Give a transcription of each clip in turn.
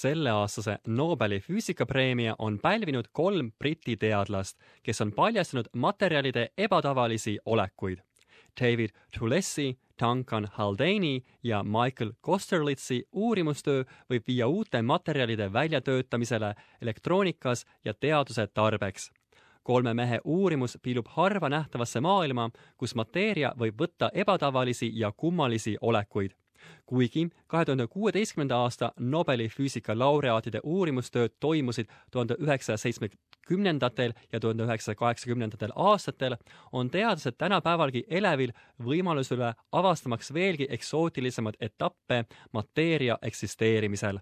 selleaastase Nobeli füüsikapreemia on pälvinud kolm Briti teadlast, kes on paljastanud materjalide ebatavalisi olekuid. David Tulesi, Duncan Haldani ja Michael Kosterlitzi uurimustöö võib viia uute materjalide väljatöötamisele elektroonikas ja teaduse tarbeks. kolme mehe uurimus piilub harva nähtavasse maailma, kus mateeria võib võtta ebatavalisi ja kummalisi olekuid kuigi kahe tuhande kuueteistkümnenda aasta Nobeli füüsika laureaatide uurimustööd toimusid tuhande üheksasaja seitsmekümnendatel ja tuhande üheksasaja kaheksakümnendatel aastatel, on teadlased tänapäevalgi elevil võimalusele avastamaks veelgi eksootilisemaid etappe mateeria eksisteerimisel.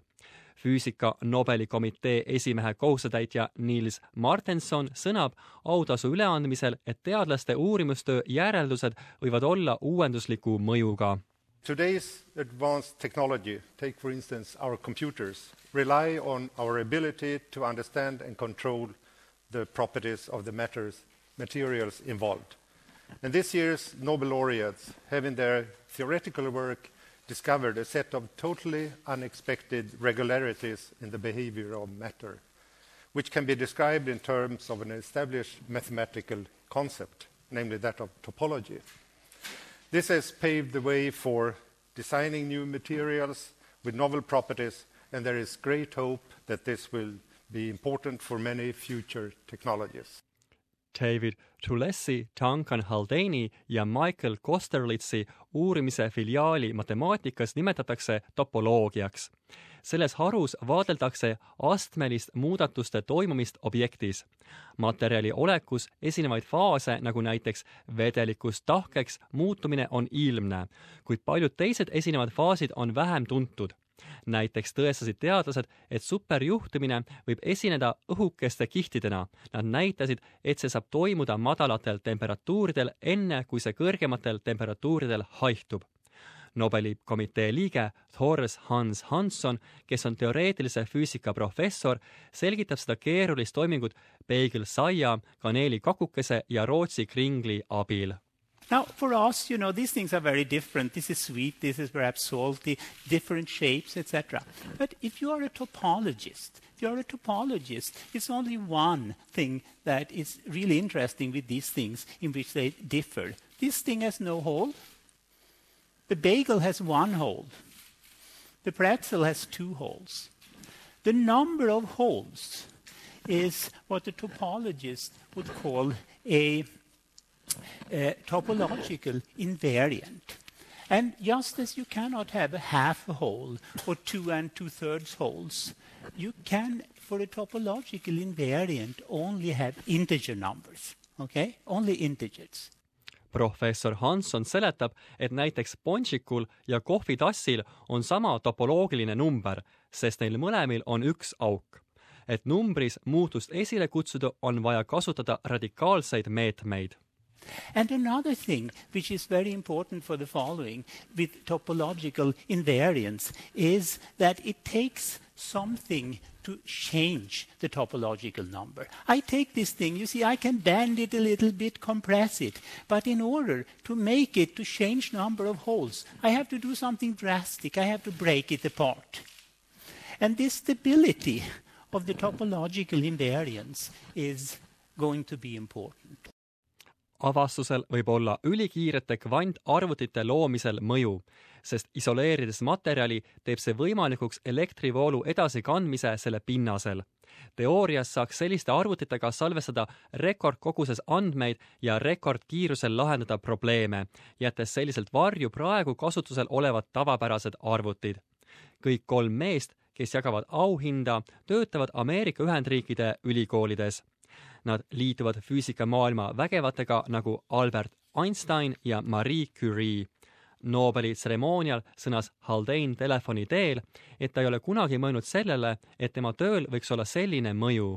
Füüsika Nobeli komitee esimehe kohusetäitja Niels Martenson sõnab autasu üleandmisel, et teadlaste uurimustöö järeldused võivad olla uuendusliku mõjuga Today's advanced technology, take for instance our computers, rely on our ability to understand and control the properties of the materials involved. And this year's Nobel laureates have in their theoretical work discovered a set of totally unexpected regularities in the behavior of matter, which can be described in terms of an established mathematical concept, namely that of topology. This has paved the way for designing new materials with novel properties, and there is great hope that this will be important for many future technologies. David Tulesi, Duncan Haldani ja Michael Kosterlitzi uurimise filiaali matemaatikas nimetatakse topoloogiaks. selles harus vaadeldakse astmelist muudatuste toimumist objektis. materjali olekus esinevaid faase, nagu näiteks vedelikust tahkeks muutumine, on ilmne, kuid paljud teised esinevad faasid on vähem tuntud näiteks tõestasid teadlased, et superjuhtumine võib esineda õhukeste kihtidena. Nad näitasid, et see saab toimuda madalatel temperatuuridel, enne kui see kõrgematel temperatuuridel haihtub. Nobeli komitee liige Thores Hans Hansson, kes on teoreetilise füüsika professor, selgitab seda keerulist toimingut peegelsaia, kaneelikakukese ja Rootsi kringli abil Now, for us, you know, these things are very different. This is sweet, this is perhaps salty, different shapes, etc. But if you are a topologist, if you are a topologist, it's only one thing that is really interesting with these things in which they differ. This thing has no hole. The bagel has one hole. The pretzel has two holes. The number of holes is what the topologist would call a topological invariant. And just as you cannot have a half a hole or two and two thirds holes, you can, for a topological invariant, only have integer numbers. Okay? Only integers. professor Hanson seletab, et näiteks ponšikul ja kohvitassil on sama topoloogiline number, sest neil mõlemil on üks auk. et numbris muutust esile kutsuda, on vaja kasutada radikaalseid meetmeid And another thing which is very important for the following with topological invariance is that it takes something to change the topological number. I take this thing, you see, I can bend it a little bit, compress it, but in order to make it to change number of holes, I have to do something drastic. I have to break it apart. And this stability of the topological invariance is going to be important. Avastusel võib olla ülikiirete kvantarvutite loomisel mõju, sest isoleerides materjali, teeb see võimalikuks elektrivoolu edasikandmise selle pinnasel. teoorias saaks selliste arvutitega salvestada rekordkoguses andmeid ja rekordkiirusel lahendada probleeme, jättes selliselt varju praegu kasutusel olevad tavapärased arvutid. kõik kolm meest, kes jagavad auhinda, töötavad Ameerika Ühendriikide ülikoolides Nad liituvad füüsikamaailma vägevatega nagu Albert Einstein ja Marie Curie. Nobeli tseremoonial sõnas Haldane telefoni teel, et ta ei ole kunagi mõelnud sellele, et tema tööl võiks olla selline mõju.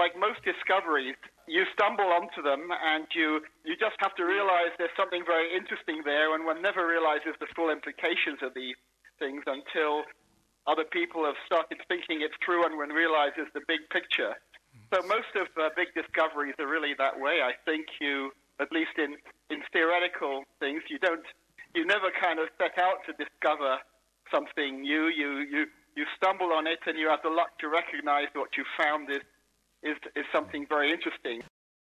Like most discoveries, you stumble onto them and you, you just have to realize there's something very interesting there and one never realizes the full implications of these things until other people have started thinking it through and one realizes the big picture. So most of uh, big discoveries are really that way. I think you, at least in, in theoretical things, you don't, you never kind of set out to discover something new. You, you, you stumble on it and you have the luck to recognize what you found is, is, is something very interesting.